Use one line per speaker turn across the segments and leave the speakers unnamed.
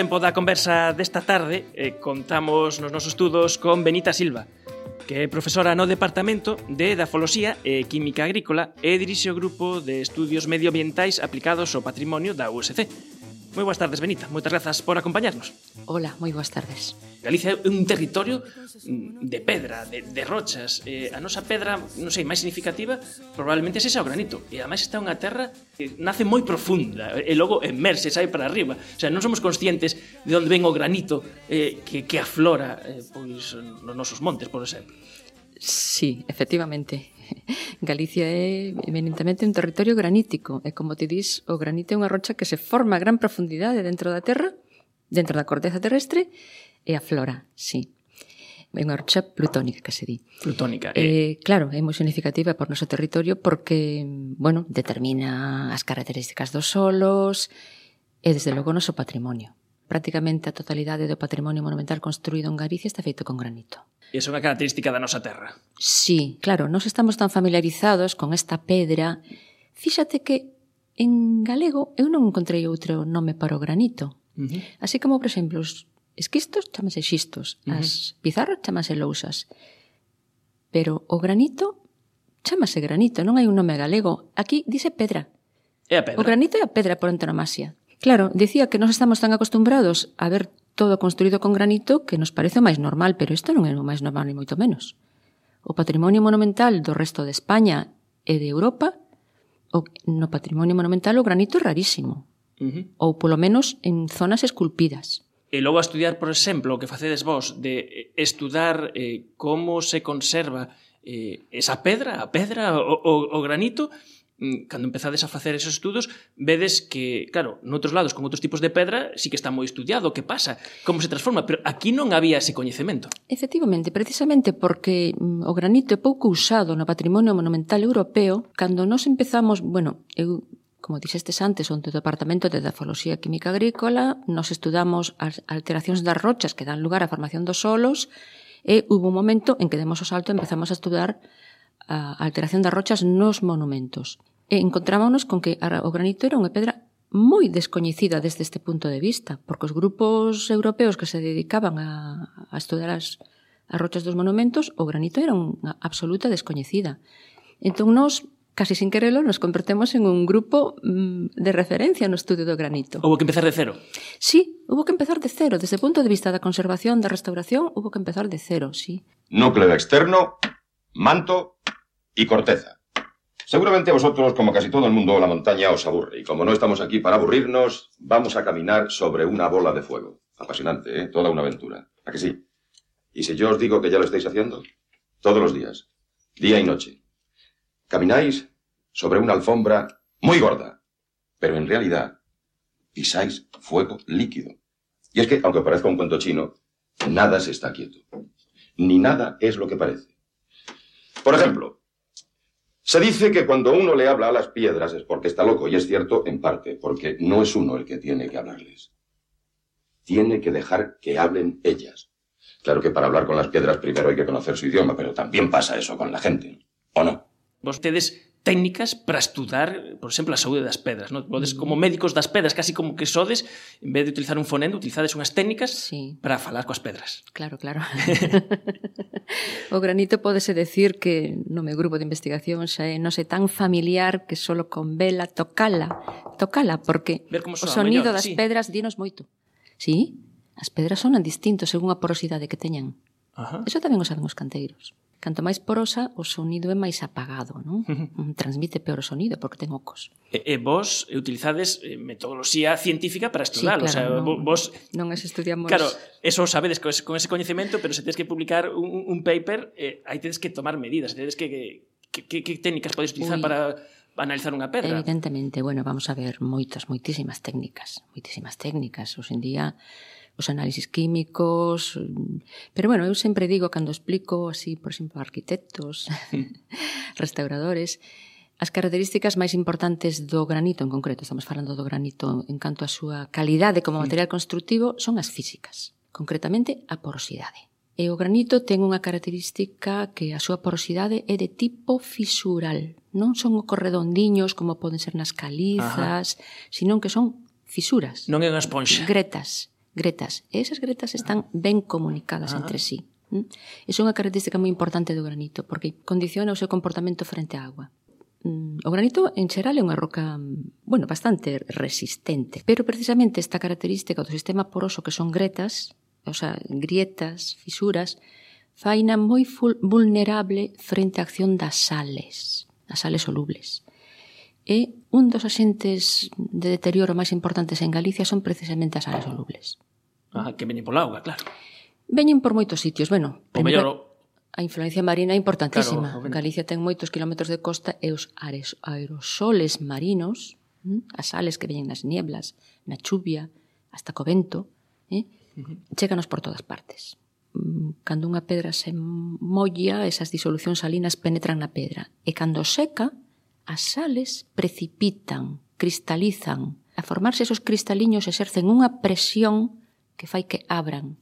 Tempo da conversa desta tarde eh, contamos nos nosos con Benita Silva, que é profesora no Departamento de Edafoloxía e Química Agrícola e dirixe o Grupo de Estudios Medioambientais Aplicados ao Patrimonio da USC. Moi boas tardes, Benita. Moitas grazas por acompañarnos.
Ola, moi boas tardes.
Galicia é un territorio mm, de pedra, de, de rochas. Eh, a nosa pedra, non sei, máis significativa probablemente sexa o granito. E ademais está unha terra que nace moi profunda e logo emerse, sai para arriba. O sea, non somos conscientes de onde ven o granito eh, que, que aflora eh, pois, nos nosos montes, por exemplo.
Sí, efectivamente. Galicia é eminentemente un territorio granítico, e como te dis, o granito é unha rocha que se forma a gran profundidade dentro da terra, dentro da corteza terrestre, e aflora, sí. É unha rocha plutónica, que se di.
Plutónica.
Eh, eh claro, é moi significativa por noso territorio porque, bueno, determina as características dos solos e, desde logo, o noso patrimonio. Prácticamente a totalidade do patrimonio monumental construído en Galicia está feito con granito.
E é unha característica da nosa terra.
Sí, claro, nós estamos tan familiarizados con esta pedra. Fíxate que en galego eu non encontrei outro nome para o granito.
Uh -huh.
Así como, por exemplo, os esquistos chamase xistos, uh -huh. as pizarras chamase lousas. Pero o granito chamase granito, non hai un nome galego. Aquí dice pedra.
É a pedra.
O granito é a pedra por antonomasia. Claro, decía que nos estamos tan acostumbrados a ver todo construído con granito que nos parece o máis normal, pero isto non é o máis normal ni moito menos. O patrimonio monumental do resto de España e de Europa, o, no patrimonio monumental o granito é rarísimo,
uh -huh.
ou polo menos en zonas esculpidas.
E logo a estudiar, por exemplo, o que facedes vos de eh, estudar eh, como se conserva eh, esa pedra, a pedra, o, o, o granito, Mm, cando empezades a facer esos estudos, vedes que, claro, noutros lados, con outros tipos de pedra, sí que está moi estudiado, que pasa, como se transforma, pero aquí non había ese coñecemento.
Efectivamente, precisamente porque mm, o granito é pouco usado no patrimonio monumental europeo, cando nos empezamos, bueno, eu Como dixestes antes, onde o Departamento de Dafoloxía Química Agrícola nos estudamos as alteracións das rochas que dan lugar á formación dos solos e hubo un momento en que demos o salto e empezamos a estudar a alteración das rochas nos monumentos e encontrámonos con que o granito era unha pedra moi descoñecida desde este punto de vista, porque os grupos europeos que se dedicaban a, a estudar as, as rochas dos monumentos, o granito era unha absoluta descoñecida. Entón, nós, casi sin querelo, nos convertemos en un grupo mm, de referencia no estudio do granito.
Houve que empezar de cero?
Sí, houve que empezar de cero. Desde o punto de vista da conservación, da restauración, houve que empezar de cero, sí.
Núcleo externo, manto e corteza. Seguramente vosotros, como casi todo el mundo, la montaña os aburre. Y como no estamos aquí para aburrirnos, vamos a caminar sobre una bola de fuego. Apasionante, ¿eh? Toda una aventura. ¿A que sí? ¿Y si yo os digo que ya lo estáis haciendo? Todos los días. Día y noche. Camináis sobre una alfombra muy gorda. Pero en realidad pisáis fuego líquido. Y es que, aunque parezca un cuento chino, nada se está quieto. Ni nada es lo que parece. Por ejemplo, se dice que cuando uno le habla a las piedras es porque está loco, y es cierto en parte, porque no es uno el que tiene que hablarles. Tiene que dejar que hablen ellas. Claro que para hablar con las piedras primero hay que conocer su idioma, pero también pasa eso con la gente, ¿o no?
Vostedes técnicas para estudar, por exemplo, a saúde das pedras. Non? Podes, como mm. médicos das pedras, casi como que sodes, en vez de utilizar un fonendo, utilizades unhas técnicas
sí.
para falar coas pedras.
Claro, claro. o granito podese decir que no meu grupo de investigación xa é, non sei, tan familiar que solo con vela tocala, tocala, porque o sonido mellor, das sí. pedras dinos moito. Sí, as pedras sonan distintos según a porosidade que teñan.
Ajá.
Eso tamén o saben os canteiros canto máis porosa, o sonido é máis apagado, non? Mm, transmite peor o sonido porque ten ocos.
E, e vos utilizades eh, metodoloxía científica para estudalo,
sí, claro,
o sea,
non,
vos
non es estudiamos.
Claro, eso sabedes con ese, con ese coñecemento, pero se tedes que publicar un, un paper, eh, aí tedes que tomar medidas, tedes que que que, que, que técnicas podes utilizar
Uy.
para analizar unha pedra.
Evidentemente, bueno, vamos a ver moitas, moitísimas técnicas, moitísimas técnicas. Hoxe en día os análisis químicos, mm, pero bueno, eu sempre digo cando explico así, por exemplo, arquitectos, restauradores, as características máis importantes do granito en concreto, estamos falando do granito en canto a súa calidade como material constructivo, son as físicas, concretamente a porosidade. E o granito ten unha característica que a súa porosidade é de tipo fisural. Non son corredondiños como poden ser nas calizas, Ajá. senón que son fisuras.
Non é unha esponxa.
Gretas gretas. E esas gretas están ben comunicadas entre sí. E unha característica moi importante do granito, porque condiciona o seu comportamento frente á agua. Mm, o granito en xeral é unha roca, bueno, bastante resistente, pero precisamente esta característica do sistema poroso que son gretas, o sea, grietas, fisuras, faina moi vulnerable frente á acción das sales, as sales solubles. E un dos axentes de deterioro máis importantes en Galicia son precisamente as sales solubles.
Ah, que veñen pola auga, claro.
Veñen por moitos sitios, bueno.
O mellor, o...
A influencia marina é importantísima.
Claro,
Galicia ten moitos kilómetros de costa e os ares, aerosoles marinos, hm, as sales que veñen nas nieblas, na chuvia, hasta co vento, eh, chéganos cheganos por todas partes. Mm, cando unha pedra se molla, esas disolucións salinas penetran na pedra. E cando seca, as sales precipitan, cristalizan. A formarse esos cristaliños exercen unha presión que fai que abran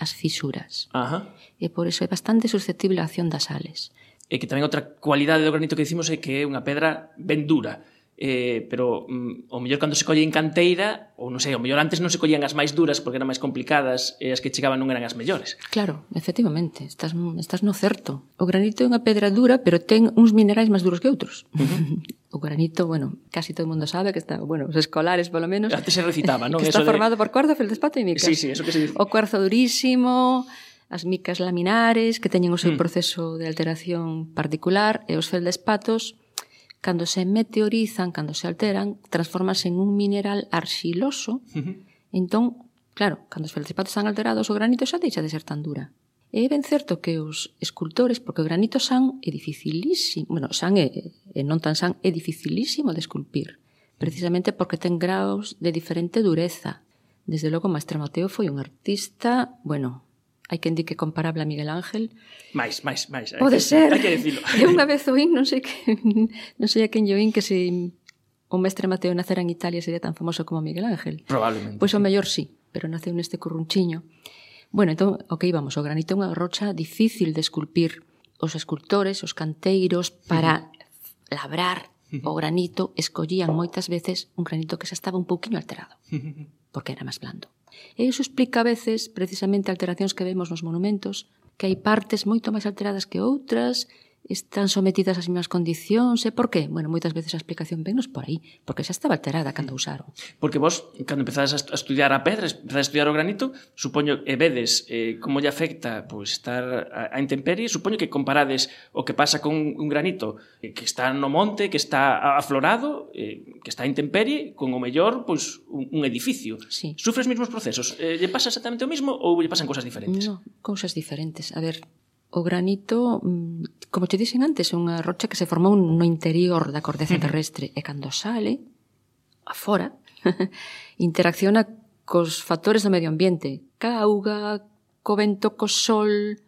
as fisuras.
Ajá.
E por iso é bastante susceptible a acción das sales.
E que tamén outra cualidade do granito que dicimos é que é unha pedra ben dura eh, pero mm, o mellor cando se colle en canteira, ou non sei, o mellor antes non se collían as máis duras porque eran máis complicadas e as que chegaban non eran as mellores.
Claro, efectivamente, estás, estás no certo. O granito é unha pedra dura, pero ten uns minerais máis duros que outros. Uh -huh. o granito, bueno, casi todo o mundo sabe que está, bueno, os escolares polo menos.
Antes se recitaba, non?
Que está formado de... por cuarzo, feldespato e micas.
Sí, sí, eso que se dice.
O cuarzo durísimo, as micas laminares que teñen o seu
mm.
proceso de alteración particular e os feldespatos cando se meteorizan, cando se alteran, transformanse en un mineral arxiloso. Uh -huh. Entón, claro, cando os feldspatos están alterados, o granito xa deixa de ser tan dura. E é ben certo que os escultores, porque o granito san é dificilísimo, bueno, san é, e non tan san, é dificilísimo de esculpir, precisamente porque ten graus de diferente dureza. Desde logo, Maestro Mateo foi un artista, bueno, hai quen di que comparable a Miguel Ángel.
Mais, mais, mais.
Pode
que,
ser.
Hai que dicilo.
Eu unha vez oín, non sei que, non sei a quen yo que se o mestre Mateo nacera en Italia sería tan famoso como Miguel Ángel.
Probablemente.
Pois o mellor sí, pero naceu neste currunchiño. Bueno, entón, ok, vamos, o granito é unha rocha difícil de esculpir. Os escultores, os canteiros, para sí. labrar o granito, escollían moitas veces un granito que xa estaba un pouquiño alterado, porque era máis blando. E iso explica a veces precisamente alteracións que vemos nos monumentos, que hai partes moito máis alteradas que outras están sometidas ás mesmas condicións e por qué? Bueno, moitas veces a explicación vennos por aí, porque xa estaba alterada cando usaron.
Porque vos, cando empezades a estudiar a pedra, empezades a estudiar o granito, supoño e vedes eh, como lle afecta pois, estar a, a intemperie, supoño que comparades o que pasa con un granito eh, que está no monte, que está aflorado, eh, que está a intemperie, con o mellor pois, un, un edificio.
Sí.
Sufres mesmos procesos? Eh, lle pasa exactamente o mismo ou lle pasan cousas diferentes?
No, cousas diferentes. A ver, O granito, mm, como te dixen antes, é unha rocha que se formou no interior da corteza terrestre e cando sale, afora, interacciona cos factores do medio ambiente, ca auga, co vento, co sol,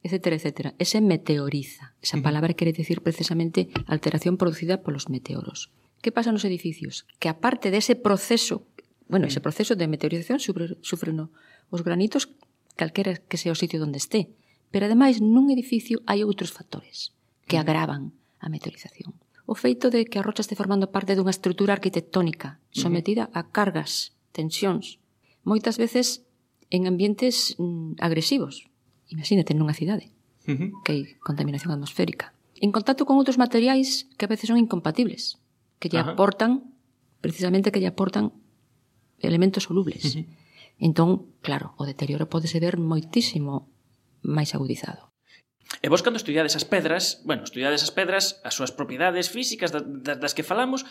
etc. etc. E se meteoriza. Esa palabra quere dicir precisamente alteración producida polos meteoros. Que pasa nos edificios? Que aparte dese proceso, bueno, ese proceso de meteorización sufren os granitos calquera que sea o sitio onde esté Pero ademais nun edificio hai outros factores que mm. agravan a meteorización. O feito de que a rocha este formando parte dunha estrutura arquitectónica mm-hmm. sometida a cargas, tensións, moitas veces en ambientes mm, agresivos. Imagínate nunha cidade
uh -huh.
que hai contaminación atmosférica. En contacto con outros materiais que a veces son incompatibles, que lle
Ajá.
aportan precisamente que lle aportan elementos solubles.
Mm-hmm.
Entón, claro, o deterioro pode ser moitísimo máis agudizado.
E vos cando estudiades as pedras, bueno, estudiades as pedras, as súas propiedades físicas das das que falamos,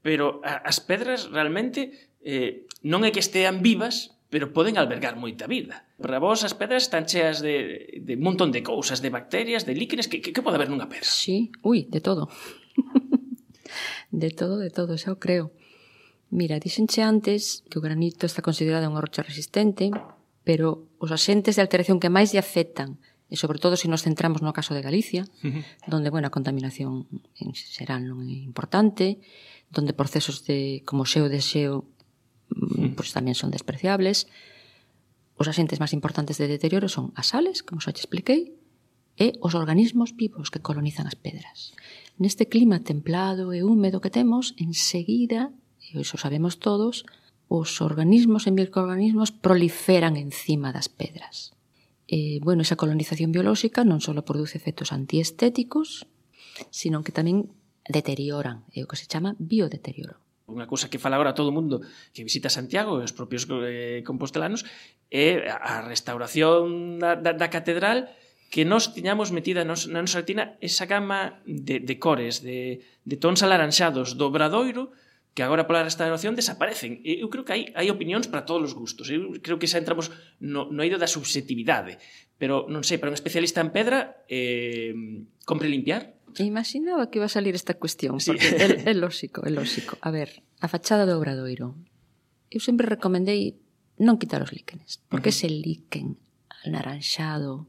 pero as pedras realmente eh, non é que estean vivas, pero poden albergar moita vida. Para vos as pedras están cheas de, de un montón de cousas, de bacterias, de líquenes, que, que, que pode haber nunha pedra?
Sí, ui, de todo. de todo, de todo, xa o creo. Mira, dixenche antes que o granito está considerado unha rocha resistente, pero os axentes de alteración que máis lle afectan, e sobre todo se nos centramos no caso de Galicia, uh -huh. donde bueno, a contaminación en xeral non é importante, donde procesos de como xeo de xeo uh -huh. Mm, pois pues, tamén son despreciables. Os axentes máis importantes de deterioro son as sales, como xa te expliquei, e os organismos vivos que colonizan as pedras. Neste clima templado e húmedo que temos, enseguida, e iso sabemos todos, os organismos e microorganismos proliferan encima das pedras. E, bueno, esa colonización biolóxica non só produce efectos antiestéticos, sino que tamén deterioran, é o que se chama biodeterioro.
Unha cousa que fala agora todo o mundo que visita Santiago e os propios eh, compostelanos é a restauración da, da, da catedral que nos tiñamos metida nos, na nosa retina esa gama de, de cores, de, de tons alaranxados do Bradoiro que agora pola restauración desaparecen. E eu creo que hai, hai opinións para todos os gustos. Eu creo que xa entramos no, no eido da subjetividade. Pero, non sei, para un especialista en pedra, eh, compre limpiar?
Imaginaba que iba a salir esta cuestión, sí. porque é, é lógico, é lógico. A ver, a fachada do Obradoiro. Eu sempre recomendei non quitar os líquenes, porque uh -huh. ese líquen anaranxado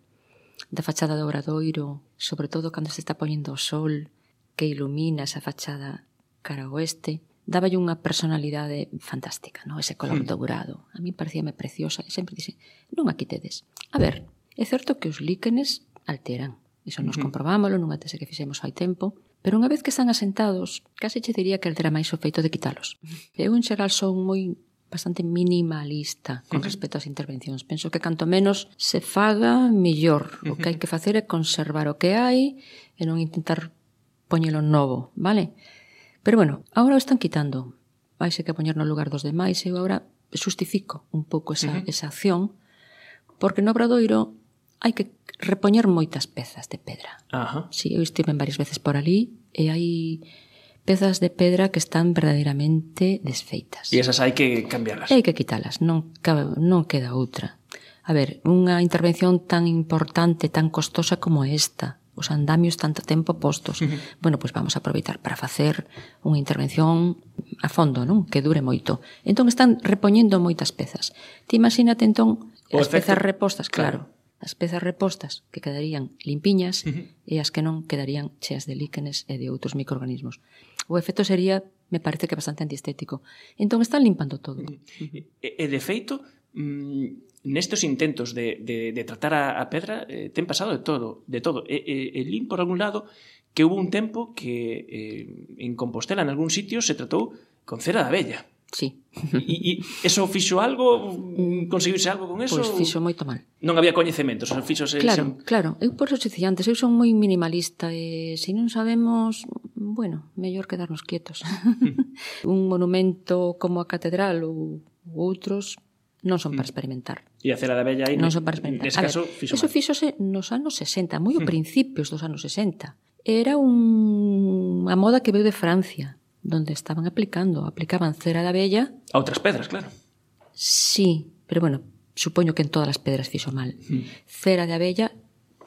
da fachada do Obradoiro, sobre todo cando se está poñendo o sol, que ilumina esa fachada cara oeste, dáballe unha personalidade fantástica, no? ese color mm. dourado. A mí parecíame preciosa e sempre dixen, non a quitedes. A ver, é certo que os líquenes alteran. Iso nos uh -huh. comprobámoslo nunha tese que fixemos hai tempo, pero unha vez que están asentados, case che diría que altera máis o feito de quitalos. Eu en xeral son moi bastante minimalista con respecto ás intervencións. Penso que canto menos se faga, mellor. O que hai que facer é conservar o que hai e non intentar poñelo novo, vale? Pero bueno, ahora o están quitando. Vaise que poñer no lugar dos demais e eu agora justifico un pouco esa, uh -huh. esa acción porque no Obradoiro hai que repoñer moitas pezas de pedra.
Ajá.
Si, sí, eu estive varias veces por ali e hai pezas de pedra que están verdadeiramente desfeitas.
E esas hai que cambiarlas.
E hai que quitalas, non, non queda outra. A ver, unha intervención tan importante, tan costosa como esta, os andamios tanto tempo postos. Uh -huh. Bueno, pois vamos a aproveitar para facer unha intervención a fondo, non? Que dure moito. Entón están repoñendo moitas pezas. Ti imagínate entón o as efecto. pezas repostas, claro. claro as pezas repostas que quedarían limpiñas uh -huh. e as que non quedarían cheas de líquenes e de outros microorganismos. O efecto sería, me parece que bastante antiestético. Entón están limpando todo. Uh
-huh. E, e de feito, Mm, nestes intentos de, de, de tratar a, a pedra eh, ten pasado de todo, de todo. E, e, e lín por algún lado que hubo un tempo que eh, en Compostela, en algún sitio, se tratou con cera de abella.
Sí.
E, e eso fixo algo? Mm, conseguirse algo con eso?
Pois fixo moito mal.
Non había coñecementos, fixo se,
Claro, sen... claro. Eu por eso dicía antes, eu son moi minimalista e se non sabemos, bueno, mellor quedarnos quietos. Un monumento como a catedral ou outros non son para mm. experimentar.
E a cera da abella aí
non son para experimentar.
Nese caso,
ver, fixo fixose nos anos 60, moi ao hmm. principios dos anos 60. Era un, a moda que veu de Francia, donde estaban aplicando, aplicaban cera da abella.
A outras pedras, claro.
Sí, pero bueno, supoño que en todas as pedras fixo mal. Mm. Cera de abella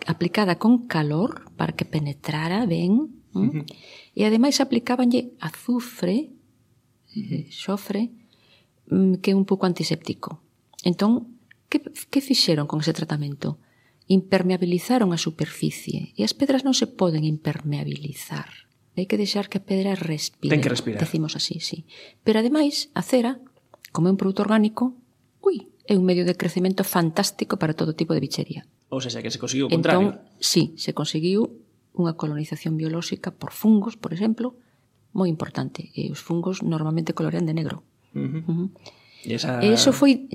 aplicada con calor para que penetrara ben, mm -huh. e ademais aplicábanlle azufre, uh eh, -huh. Mm, que é un pouco antiséptico. Entón, que, que fixeron con ese tratamento? Impermeabilizaron a superficie e as pedras non se poden impermeabilizar. Hai que deixar que a pedra respire.
Ten que respirar.
Decimos así, sí. Pero ademais, a cera, como é un produto orgánico, ui, é un medio de crecemento fantástico para todo tipo de bichería.
Ou seja, que se conseguiu o entón, contrario.
Entón, sí, se conseguiu unha colonización biolóxica por fungos, por exemplo, moi importante. E os fungos normalmente colorean de negro. Uh -huh. Uh -huh. E esa... E eso foi,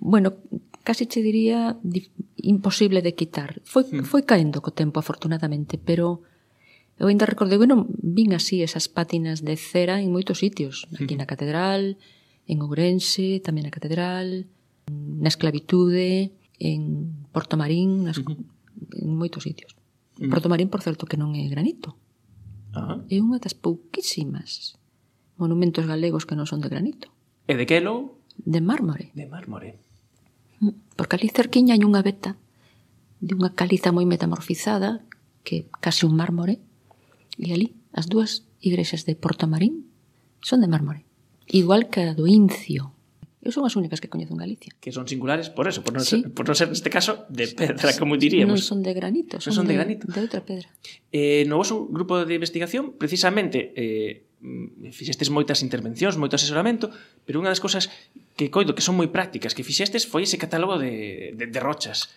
bueno, casi che diría imposible de quitar. Foi, uh -huh. foi caendo co tempo, afortunadamente, pero eu ainda recordei, bueno, vin así esas pátinas de cera en moitos sitios, aquí uh -huh. na catedral, en Ourense, tamén na catedral, na esclavitude, en Porto Marín, nas, uh -huh. en moitos sitios. Mm. Porto Marín, por certo, que non é granito.
Ah.
É unha das pouquísimas monumentos galegos que non son de granito.
E de que?
De mármore.
De mármore.
Porque ali cerquiña hai unha veta de unha caliza moi metamorfizada que case un mármore e ali as dúas igrexas de Porto Marín son de mármore igual que a do Incio Eu son as únicas que coñezo en Galicia.
Que son singulares por eso, por non,
sí.
ser, por non ser neste caso de pedra, como diríamos.
Non son de granito, son, non
son de, de granito.
de outra pedra.
Eh, no vosso grupo de investigación, precisamente, eh, Mm, fixestes moitas intervencións, moito asesoramento, pero unha das cousas que coido que son moi prácticas que fixestes foi ese catálogo de, de, de rochas.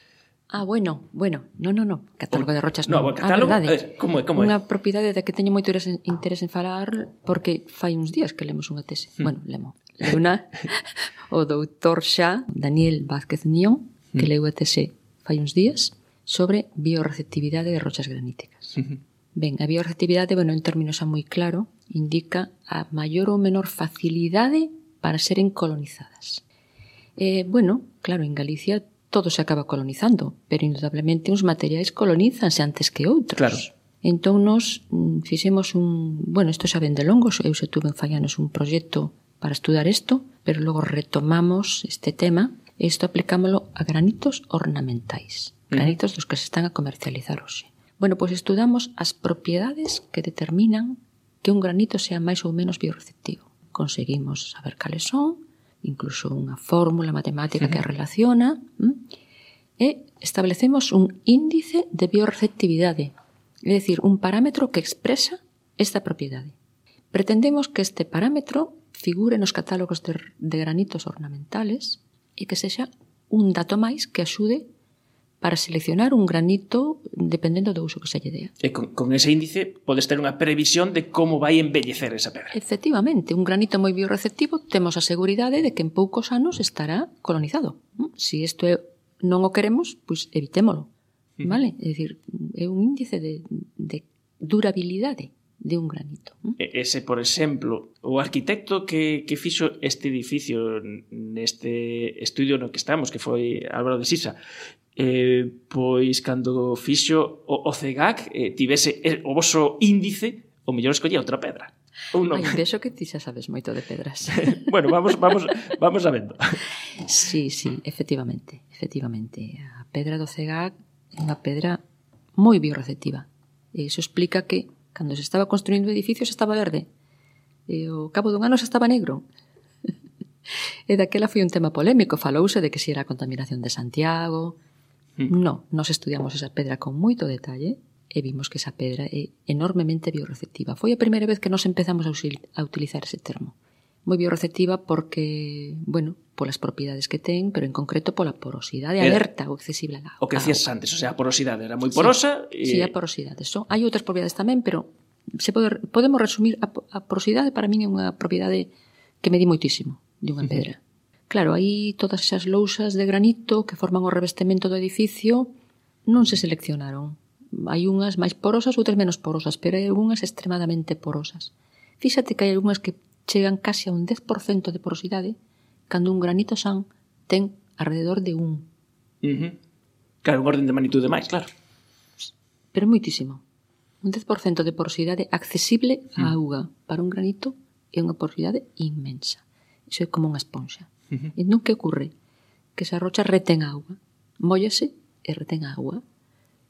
Ah, bueno, bueno, no, no, no, catálogo de rochas
no,
no.
Ah, catálogo,
a, verdade,
a ver, como é, como é?
Unha propiedade da que teño moito interés en falar porque fai uns días que lemos unha tese.
Hmm.
Bueno, lemo. Leuna, o doutor xa, Daniel Vázquez Nión, que
hmm.
leu a tese fai uns días, sobre bioreceptividade de rochas graníticas. Ben, a bioreceptividade, bueno, en términos xa moi claro, indica a maior ou menor facilidade para seren colonizadas. E, bueno, claro, en Galicia todo se acaba colonizando, pero indudablemente uns materiais colonizanse antes que outros.
Claro.
Entón nos mm, fixemos un... Bueno, isto xa ben de longos, eu se tuve en Fallanos un proxecto para estudar isto, pero logo retomamos este tema e isto aplicámoslo a granitos ornamentais, granitos dos que se están a comercializar hoxe. Bueno, pois estudamos as propiedades que determinan que un granito sea máis ou menos bioreceptivo. Conseguimos saber cales son, incluso unha fórmula matemática que a relaciona, mm, e establecemos un índice de bioreceptividade, é dicir, un parámetro que expresa esta propiedade. Pretendemos que este parámetro figure nos catálogos de, de granitos ornamentales e que sexa un dato máis que axude para seleccionar un granito dependendo do uso que se lle dea.
E con, con ese índice podes ter unha previsión de como vai embellecer esa pedra.
Efectivamente, un granito moi bioreceptivo temos a seguridade de que en poucos anos estará colonizado. Mm, si isto non o queremos, pois evitémolo. Mm. Vale? É dicir, é un índice de, de durabilidade de un granito. Mm.
Ese, por exemplo, o arquitecto que, que fixo este edificio neste estudio no que estamos, que foi Álvaro de Sisa, eh, pois cando fixo o, o CEGAC eh, tivese o voso índice o mellor escollía outra pedra ou non.
Ai, vexo que ti xa sabes moito de pedras.
bueno, vamos vamos vamos a vendo.
Sí, sí, efectivamente, efectivamente. A pedra do cegac é unha pedra moi bioreceptiva. E iso explica que cando se estaba construindo o edificio se estaba verde. E ao cabo dun ano se estaba negro. e daquela foi un tema polémico, falouse de que si era a contaminación de Santiago, Mm. No, nos estudiamos esa pedra con moito detalle e vimos que esa pedra é enormemente bioreceptiva. Foi a primeira vez que nos empezamos a, a utilizar ese termo. Moi bioreceptiva porque, bueno, polas propiedades que ten, pero en concreto pola porosidade
era,
aberta ou accesible a la,
O que decías antes, o sea, a porosidade era moi porosa.
Sí, e... sí a porosidade. So, hai outras propiedades tamén, pero se pode, podemos resumir a, a porosidade para min é unha propiedade que me di moitísimo de unha pedra. Claro, aí todas esas lousas de granito que forman o revestemento do edificio non se seleccionaron. Hai unhas máis porosas, outras menos porosas, pero hai algunhas extremadamente porosas. Fíxate que hai algunhas que chegan case a un 10% de porosidade cando un granito san ten alrededor de un.
Uh -huh. Claro, un orden de magnitude máis, claro.
Pero moitísimo. Un 10% de porosidade accesible á mm. auga para un granito é unha porosidade inmensa. Iso é como unha esponxa. Uh -huh. Que ocurre? Que esa rocha retén agua, mollase e retén agua.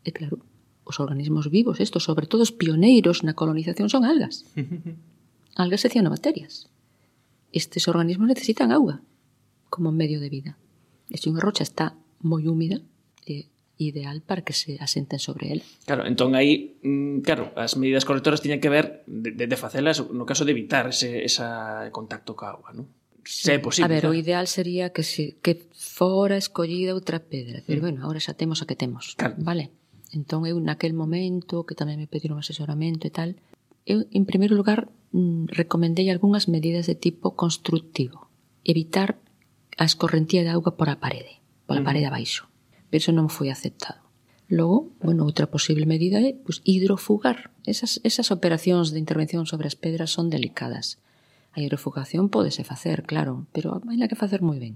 E claro, os organismos vivos, estos, sobre todo os pioneiros na colonización, son algas. Algas e cianobacterias. Estes organismos necesitan agua como medio de vida. E se unha rocha está moi húmida, é ideal para que se asenten sobre ela.
Claro, entón aí, mm, claro, as medidas correctoras tiñan que ver de, de, de facelas no caso de evitar ese, esa contacto ca agua, non? se é posible.
A ver,
claro.
o ideal sería que se, que fora escollida outra pedra, pero mm. bueno, agora xa temos a que temos.
Claro.
Vale. Entón eu naquel momento que tamén me pediron asesoramento e tal, eu en primeiro lugar mm, recomendei algunhas medidas de tipo constructivo. Evitar a escorrentía de auga por a parede, pola
mm.
parede abaixo. Pero iso non foi aceptado. Logo, bueno, outra posible medida é pues, hidrofugar. Esas, esas operacións de intervención sobre as pedras son delicadas. A hidrofugación podese facer, claro, pero hai que facer moi ben.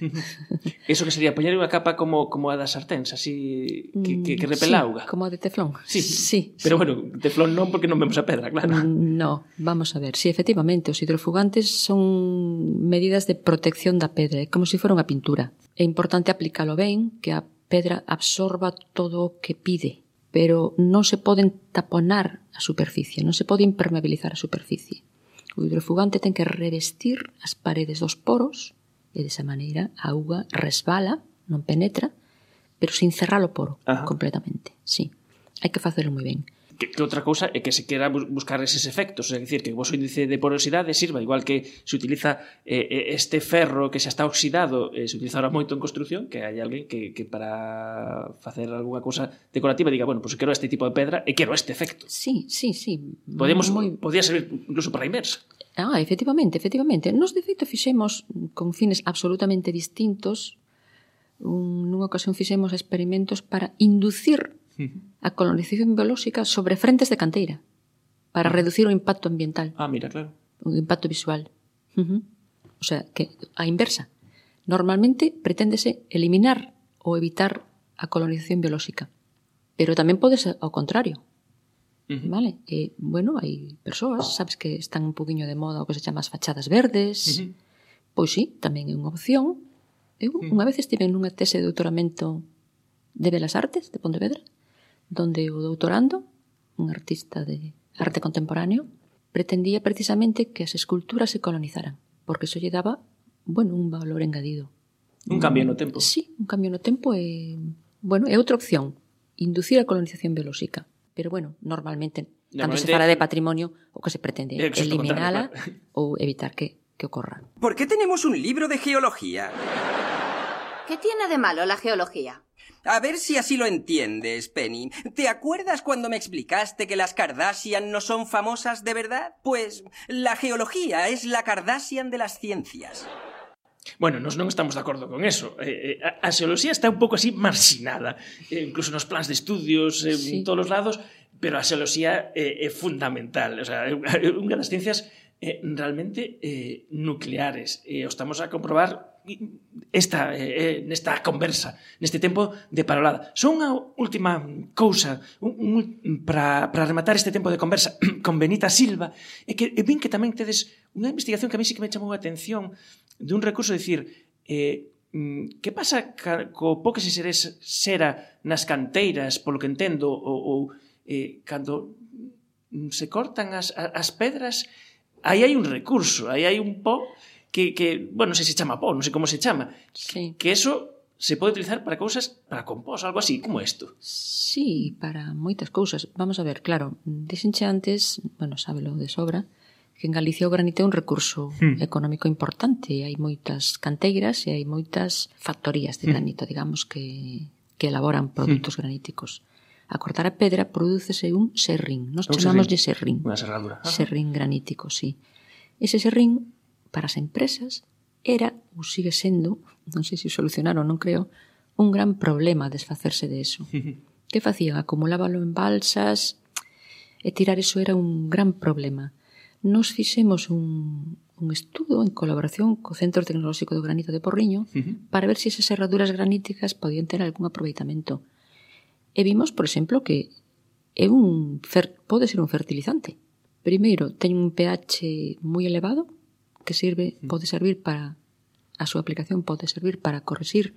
Eso que sería poñer unha capa como como a das sarténs, así que, que, que mm, repela
sí,
auga.
Como a de teflón.
Sí,
sí.
Pero sí. bueno, teflón non porque non vemos a pedra, claro.
No, vamos a ver. Si sí, efectivamente os hidrofugantes son medidas de protección da pedra, como se si fora unha pintura. É importante aplicalo ben, que a pedra absorba todo o que pide, pero non se poden taponar a superficie, non se pode impermeabilizar a superficie. O hidrofugante ten que revestir as paredes dos poros e desa maneira a auga resbala, non penetra, pero sin cerrar o poro
Ajá.
completamente. Sí. Hai que facelo moi ben
que, que outra cousa é que se quera buscar eses efectos, é dicir, que o vosso índice de porosidade sirva, igual que se utiliza eh, eh, este ferro que xa está oxidado, eh, se utiliza ahora moito en construción, que hai alguén que, que para facer algunha cousa decorativa diga, bueno, pois pues quero este tipo de pedra e quero este efecto.
Sí, sí, sí.
Podemos,
moi...
podía servir incluso para a inversa.
Ah, efectivamente, efectivamente. Nos, de feito, fixemos con fines absolutamente distintos un, nunha ocasión fixemos experimentos para inducir a colonización biolóxica sobre frentes de canteira para reducir o impacto ambiental.
Ah, mira, claro.
O impacto visual. Uh -huh. O sea, que a inversa. Normalmente preténdese eliminar ou evitar a colonización biolóxica. Pero tamén pode ser ao contrario. Vale? E, bueno, hai persoas, sabes que están un poquinho de moda o que se chama as fachadas verdes.
Uh -huh.
Pois sí, tamén é unha opción. Eh, Eu unha vez estive nunha tese de doutoramento de Belas Artes de Pontevedra donde o doutorando, un artista de arte contemporáneo, pretendía precisamente que as esculturas se colonizaran, porque iso lle daba, bueno, un valor engadido.
Un cambio no tempo.
Sí, un cambio no tempo é, bueno, é outra opción, inducir a colonización biolóxica. Pero bueno, normalmente, normalmente cando se fala de patrimonio, o que se pretende
é
eliminala ou evitar que, que ocorra.
Por que tenemos un libro de geología?
¿Qué tiene de malo la geología?
A ver si así lo entiendes, Penny. ¿Te acuerdas cuando me explicaste que las Kardashian no son famosas de verdad? Pues la geología es la Kardashian de las ciencias.
Bueno, nos non estamos de acordo con eso. Eh, eh, a, a xeoloxía está un pouco así marxinada, eh, incluso nos plans de estudios, eh,
Sí.
en todos os lados, pero a xeoloxía eh, é fundamental. O sea, é unha das ciencias eh, realmente eh, nucleares. E o estamos a comprobar esta, eh, eh, nesta conversa, neste tempo de parolada. Só unha última cousa un, un, para rematar este tempo de conversa con Benita Silva, é que e vin que tamén tedes unha investigación que a mí sí que me chamou a atención de un recurso, dicir, eh, mm, que pasa ca, co po que se seres, sera nas canteiras, polo que entendo, ou, ou eh, cando se cortan as, as pedras, aí hai un recurso, aí hai un po que, que bueno, non sei se chama pó, non sei como se chama,
sí.
que eso se pode utilizar para cousas, para compós, algo así, como isto.
Sí, para moitas cousas. Vamos a ver, claro, dixenche antes, bueno, sábelo de sobra, que en Galicia o granito é un recurso
hmm.
económico importante, hai moitas canteiras e hai moitas factorías de
hmm.
granito, hmm. digamos, que, que elaboran hmm. produtos hmm. graníticos. A cortar a pedra prodúcese un serrín, nos chamamos de
serrín. Unha serradura. Ah.
Serrín granítico, sí. Ese serrín para as empresas era, ou sigue sendo, non sei se o solucionaron, non creo, un gran problema desfacerse de eso. que facían? Acumulábalo en balsas e tirar eso era un gran problema. Nos fixemos un, un estudo en colaboración co Centro Tecnolóxico do Granito de Porriño
uh -huh.
para ver se si esas herraduras graníticas podían ter algún aproveitamento. E vimos, por exemplo, que é un fer pode ser un fertilizante. Primeiro, ten un pH moi elevado, que sirve mm. pode servir para a súa aplicación pode servir para corrixir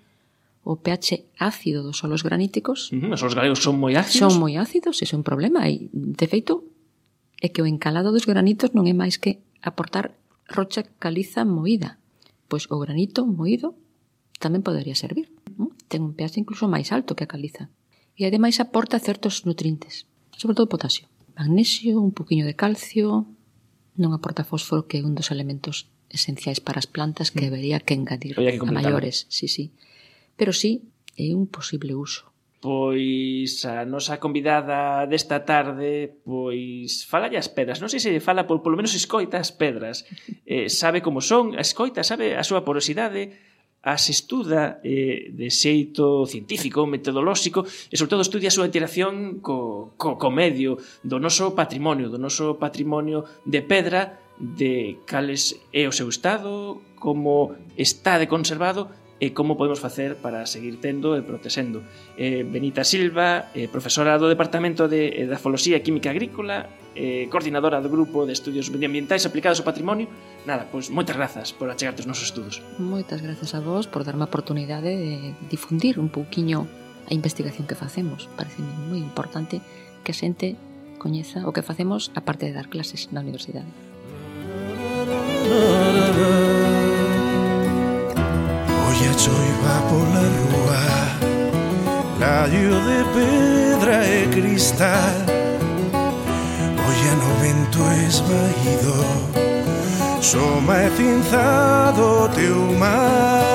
o pH ácido dos solos graníticos.
Uh. Os solos galegos son moi ácidos.
Son moi ácidos, ese é un problema. E, de feito, é que o encalado dos granitos non é máis que aportar rocha caliza moída. Pois o granito moído tamén podería servir. ¿no? Ten un pH incluso máis alto que a caliza. E ademais aporta certos nutrientes, sobre todo potasio. Magnesio, un poquinho de calcio, non aporta fósforo que é un dos elementos esenciais para as plantas que mm. debería que engadir
que
a maiores, sí, sí. Pero sí, é un posible uso.
Pois a nosa convidada desta tarde, pois fala as pedras. Non sei se fala, por, polo menos escoita as pedras. Eh, sabe como son, escoita, sabe a súa porosidade, as estuda eh, de xeito científico, metodolóxico e sobre todo estudia a súa interacción co, co, co medio do noso patrimonio, do noso patrimonio de pedra de cales é o seu estado, como está de conservado e como podemos facer para seguir tendo e protexendo. Eh, Benita Silva, eh, profesora do Departamento de eh, Edafoloxía e Química Agrícola, eh, coordinadora do Grupo de Estudios Medioambientais Aplicados ao Patrimonio, nada, pois moitas grazas por achegarte os nosos estudos.
Moitas grazas a vos por darme a oportunidade de difundir un pouquiño a investigación que facemos. Parece moi importante que a xente coñeza o que facemos aparte de dar clases na universidade.
Oye a choiva pola rúa Gallo de pedra e cristal. Oye no vento esvaído Soma e cinzado teu mar